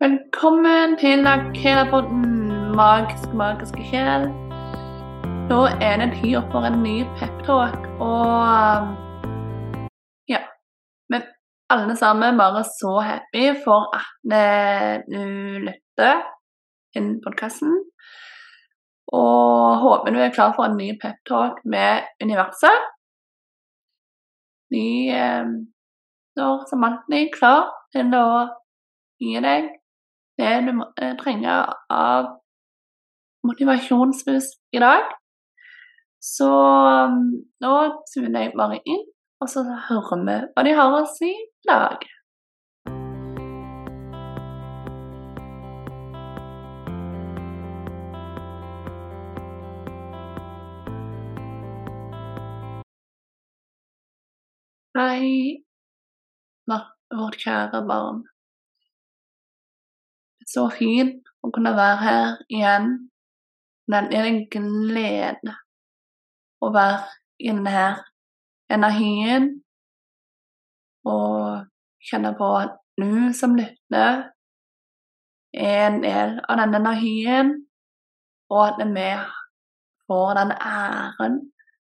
Velkommen til Akela-podden Magisk, magiske sjel. Nå er det tid for en ny peptalk, og ja Men alle sammen bare så happy for at du lytter til podkasten. Og håper du er klar for en ny peptalk med universet. Ny eh, som alltid klar til å gi deg det du eh, trenger av motivasjonsboost i dag. Så mm, nå tuner jeg bare inn, og så hører vi hva de har å si i dag. Hei, vårt kjære barn så fint å kunne være her igjen. Det er en glede å være i denne energien og kjenne på at du som lytter, er en del av denne energien, og at vi får den æren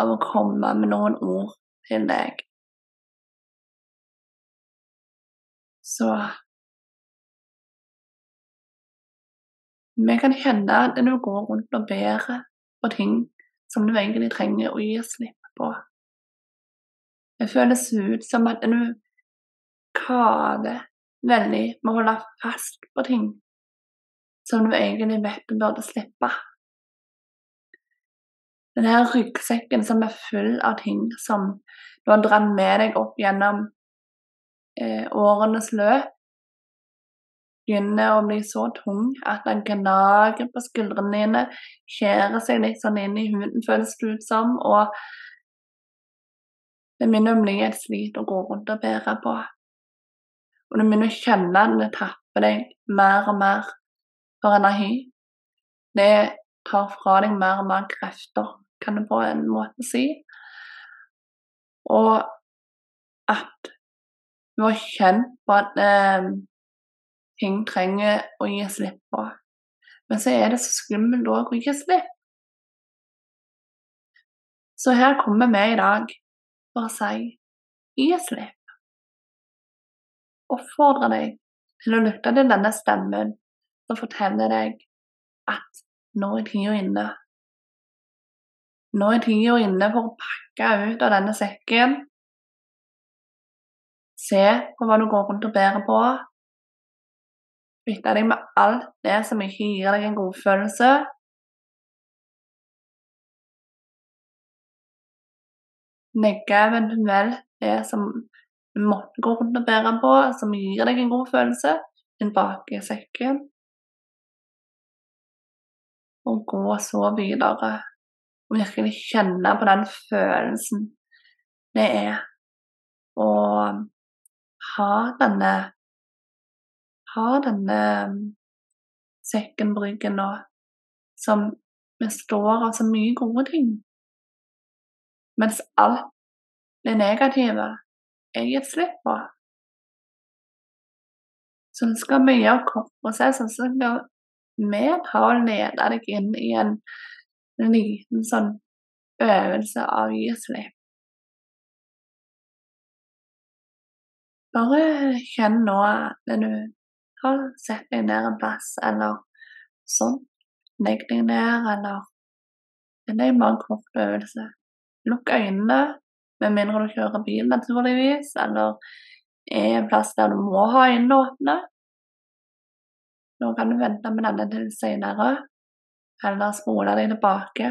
av å komme med noen ord til deg. Så Vi kan kjenne at du går rundt og bærer på ting som du egentlig trenger å gi slipp på. Det føles ut som at du kaver veldig med å holde fast på ting som du egentlig vet du burde slippe. Denne ryggsekken som er full av ting som du har dratt med deg opp gjennom eh, årenes løp, begynner å bli så tung at den gnager på skuldrene dine, skjærer seg litt sånn inn i huden, føles det ut som, og det begynner å bli et slit å gå rundt og bære på. Og du begynner å kjenne at det tapper deg mer og mer for energi. Det tar fra deg mer og mer krefter, kan du på en måte si. Og at du har kjent på at eh, ting trenger å gi slipp på. Men så er det så skummelt òg å gi slipp. Så her kommer vi i dag for å si gi slipp. Oppfordre deg til å lytte til denne stemmen som forteller deg at nå er tida inne. Nå er tida inne for å pakke ut av denne sekken. Se på hva du går rundt og bærer på, Kvitte deg med alt det som ikke gir deg en god følelse. Legge eventuelt det som du måtte gå rundt og bære på, som gir deg en god følelse, tilbake i sekken. Og gå så videre. Og virkelig kjenne på den følelsen det er å ha denne har denne um, sekken på ryggen nå som består av så mye gode ting. Mens alt det negative er gitt slipp på. Så nå skal vi gjøre kroppsprosessen så skal vi ta og lede deg inn i en liten sånn øvelse av gi slipp. Bare kjenn nå at du har sett deg ned en plass, eller sånn. Legg deg ned, eller Det er bare en kort øvelse. Lukk øynene, med mindre du kjører bil, naturligvis, eller er en plass der du må ha øynene åpne. Nå kan du vente med denne til senere, eller spole deg tilbake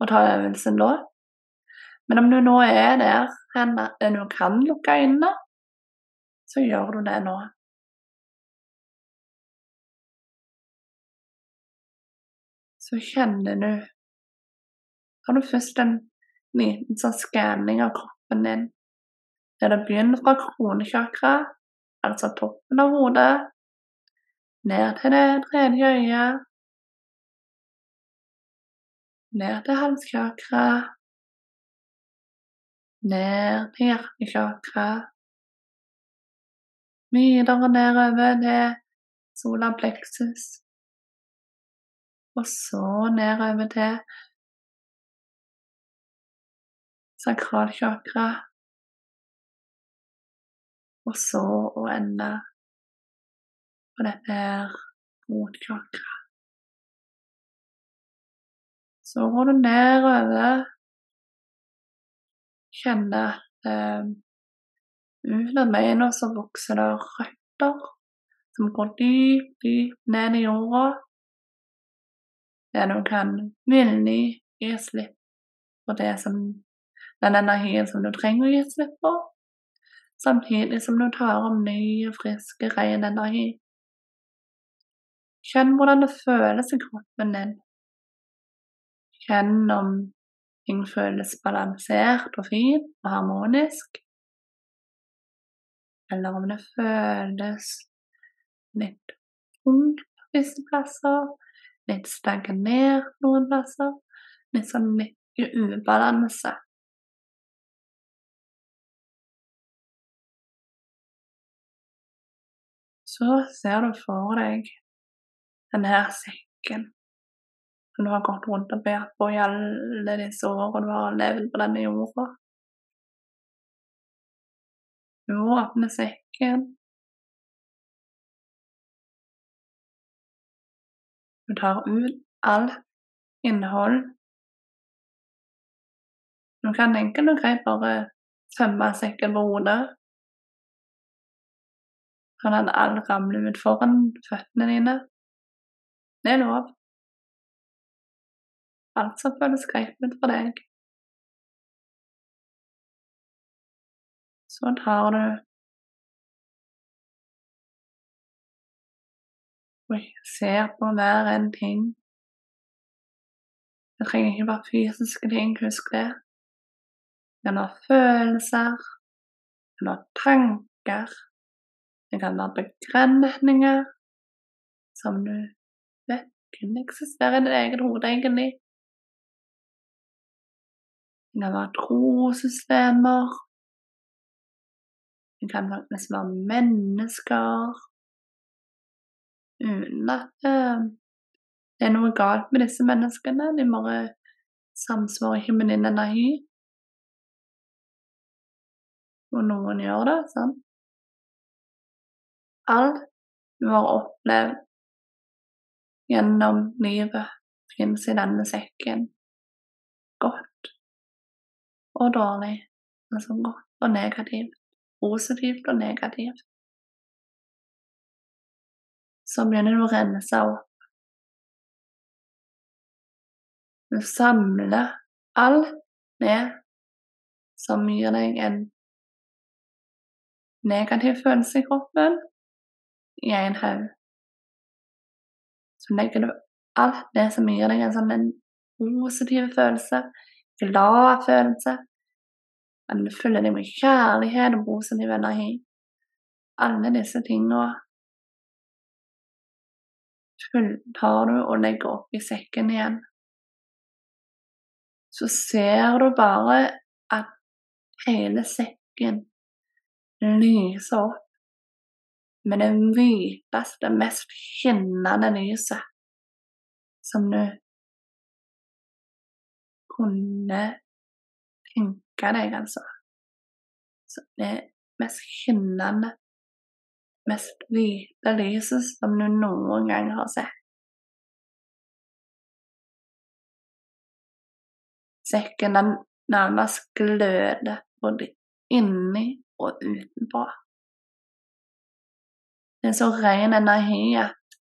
og ta øvelsen da. Men om du nå er der hen du kan lukke øynene, så gjør du det nå. Så kjenner du Har du først en liten sånn skanning av kroppen din, der det begynner fra kronekjakra, altså toppen av hodet, ned til det tredje øyet, ned til halskjakra, ned til hjertekjakra, videre nedover til sola plexus. Og så nedover til sakralchakra. Og så å ende på dette her rotchakra. Så går du nedover. Kjenner at eh, under beina så vokser det røtter som går dypt, dypt ned i jorda. Der du kan villig gi slipp på det som den energien som du trenger å gi slipp på, samtidig som du tar om ny, frisk, ren energi. Kjenn hvordan det føles i kroppen din. Kjenn om ting føles balansert og fint og harmonisk, eller om det føles litt tungt på visse plasser, litt stagnert noen plasser, litt sånn litt ubalanse. Så ser du for deg denne sekken som du har gått rundt og båret på i alle disse årene du har levd på denne jorda. Du åpner sekken. Du tar ut all innhold. Du kan enkelt og greit bare tømme sekken på hodet. Sånn at all ramler ut foran føttene dine. Det er lov. Alt som føles greit ut for deg. Så tar du og jeg ser på hver en ting. Det trenger ikke være fysiske ting, husk det. Det kan være følelser, det kan være tanker, det kan være begrensninger som du vet kun eksisterer i ditt eget hode, egentlig. Det kan være trossystemer, Det kan faktisk være mennesker. Uten at uh, det er noe galt med disse menneskene. De bare samsvarer ikke med din energi. Og noen gjør det, sant? Alt du har opplevd gjennom livet, finnes i denne sekken. Godt og dårlig, altså godt og negativt, positivt og negativt. Så begynner du å renne seg opp. Du samler alt ned som gir deg en negativ følelse i kroppen, i en haug. Så legger du alt det som gir deg en sånn positiv følelse, glad følelse, men du følger deg med kjærlighet og positiv energi. Alle disse tingene tar du og legger opp i sekken igjen. Så ser du bare at hele sekken lyser opp med det hviteste, mest skinnende lyset som du kunne tenke deg, altså. Så det mest skinnende, mest hvite lyset som du noen gang har sett. Sekken den nærmest gløder både inni og utenpå. Det er så ren energi at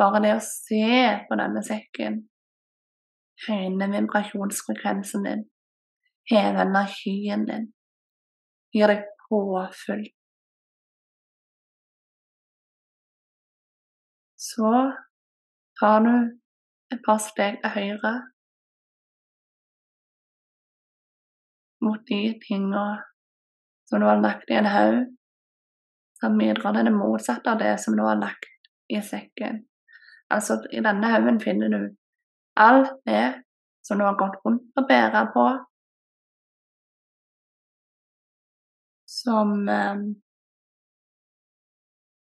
bare det å se på denne sekken høyner vibrasjonsfrekvensen din, hever energien din, gir deg påfyll. Så tar du et par steg til høyre mot de tinga som du har lagt i en haug, som bidrar til det motsatte av det som du har lagt i sekken. Altså, i denne haugen finner du alt det som du har gått rundt og bæra på, som um,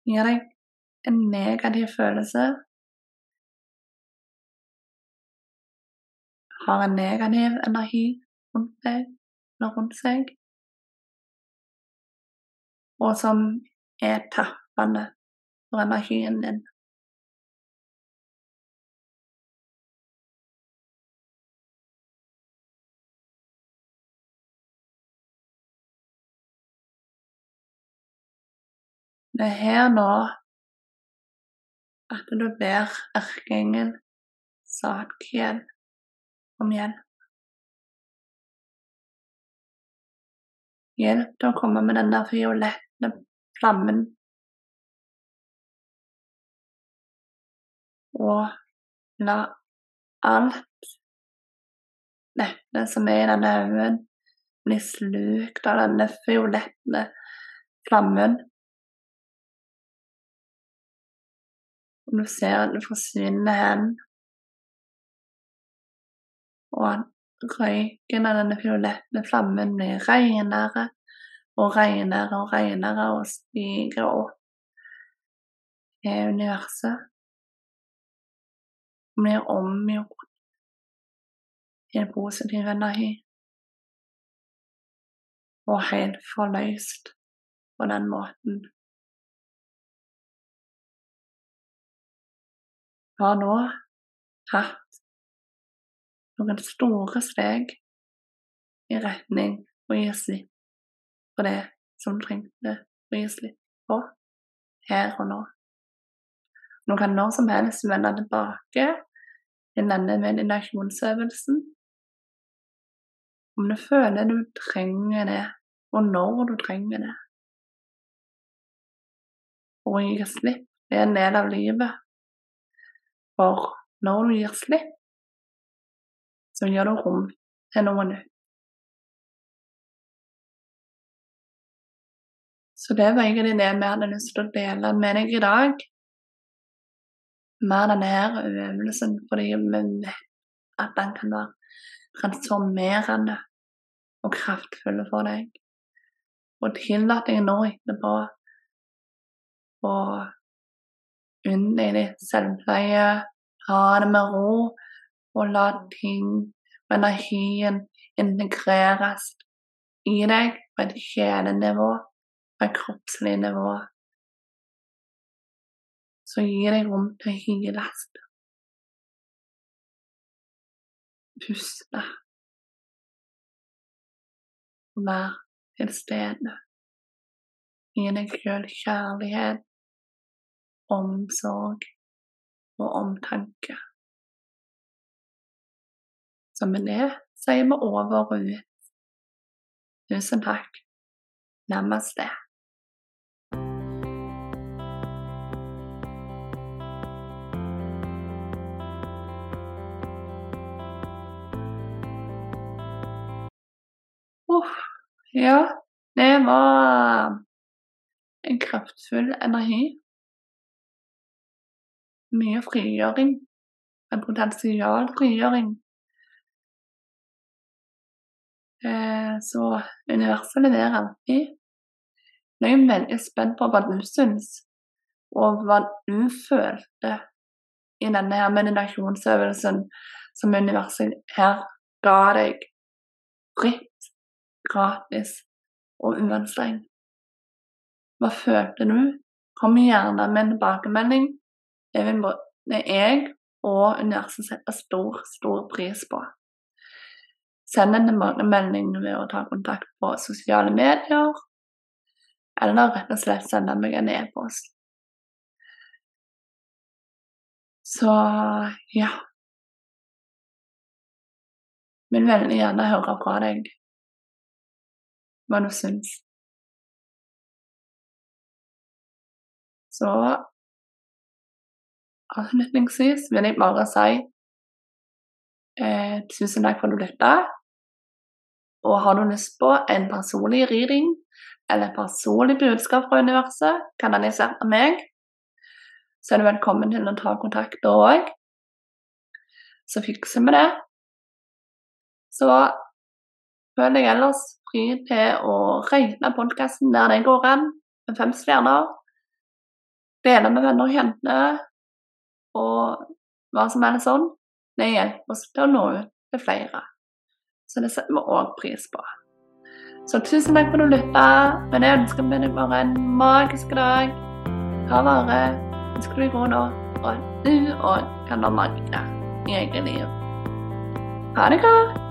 gir deg en negativ følelse har en negativ energi rundt deg eller rundt seg, og som er tappende for energien din. Det er her nå at du ber erkeengel Satkiel om hjelp. Hjelp til å komme med den der fiolette flammen. Og la alt dette som er i denne haugen, bli slukt av denne fiolette flammen. Og du ser at det forsvinner hen. Og at røyken av denne fiolette flammen blir renere og renere og renere og stiger opp i universet. Og blir omgjort i en positiv energi. Og helt forløst på den måten. Har nå tatt noen store steg i retning å gi slipp på det som trengte å gi slipp på her og nå. Nå kan når som helst vende tilbake til denne meditasjonsøvelsen. Om du føler du trenger det, og når du trenger det. Og gi slipp det er en del av livet. For når du gir slipp, så gir du rom til noe nytt. Så det var egentlig det vi hadde lyst til å dele med deg i dag. Med denne her øvelsen, fordi vi vet at den kan være transformerende og kraftfull for deg. Og tillat deg nå etterpå å Unn deg litt selvpleie. Ha det med ro, og la ting og energien integreres i deg på et kjelenivå, på et kroppslig nivå. Så gi deg rom til å hyles. Puste. Vær til stede. Gi deg sjøl kjærlighet omsorg og omtanke. Så med det sier vi over og ut. Tusen takk. Namaste. Uh, ja, det var en kraftfull energi mye frigjøring. En potensial frigjøring. Eh, så universet leverer alltid. Nå er jeg veldig spent på hva du syns, og hva du følte i denne her meditasjonsøvelsen som universet her ga deg fritt, gratis og uanstrengt. Hva følte du? Kom gjerne med en tilbakemelding det vil både jeg og universet sette stor, stor pris på. Send en tilbakemelding ved å ta kontakt på sosiale medier, eller rett og slett sende meg en e-post. Så ja Vil veldig gjerne høre fra deg hva du syns. Så Avslutningsvis vil jeg bare si eh, tusen takk for at du lytta. Og har du lyst på en personlig reading eller personlig budskap fra universet, kanalisert av meg, så er du velkommen til å ta kontakt da òg. Så fikser vi det. Så føler jeg ellers fri til å regne podkasten der det går an, med fem stjerner. dele med venner og kjente, og hva som er sånn, det hjelper oss til å nå ut til flere. Så det setter vi òg pris på. Så tusen takk for at du lytta. Men jeg ønsker deg bare en magisk dag. Ta vare. Ønsker du god nå, og du òg kan være magiker i eget liv. Ha det godt.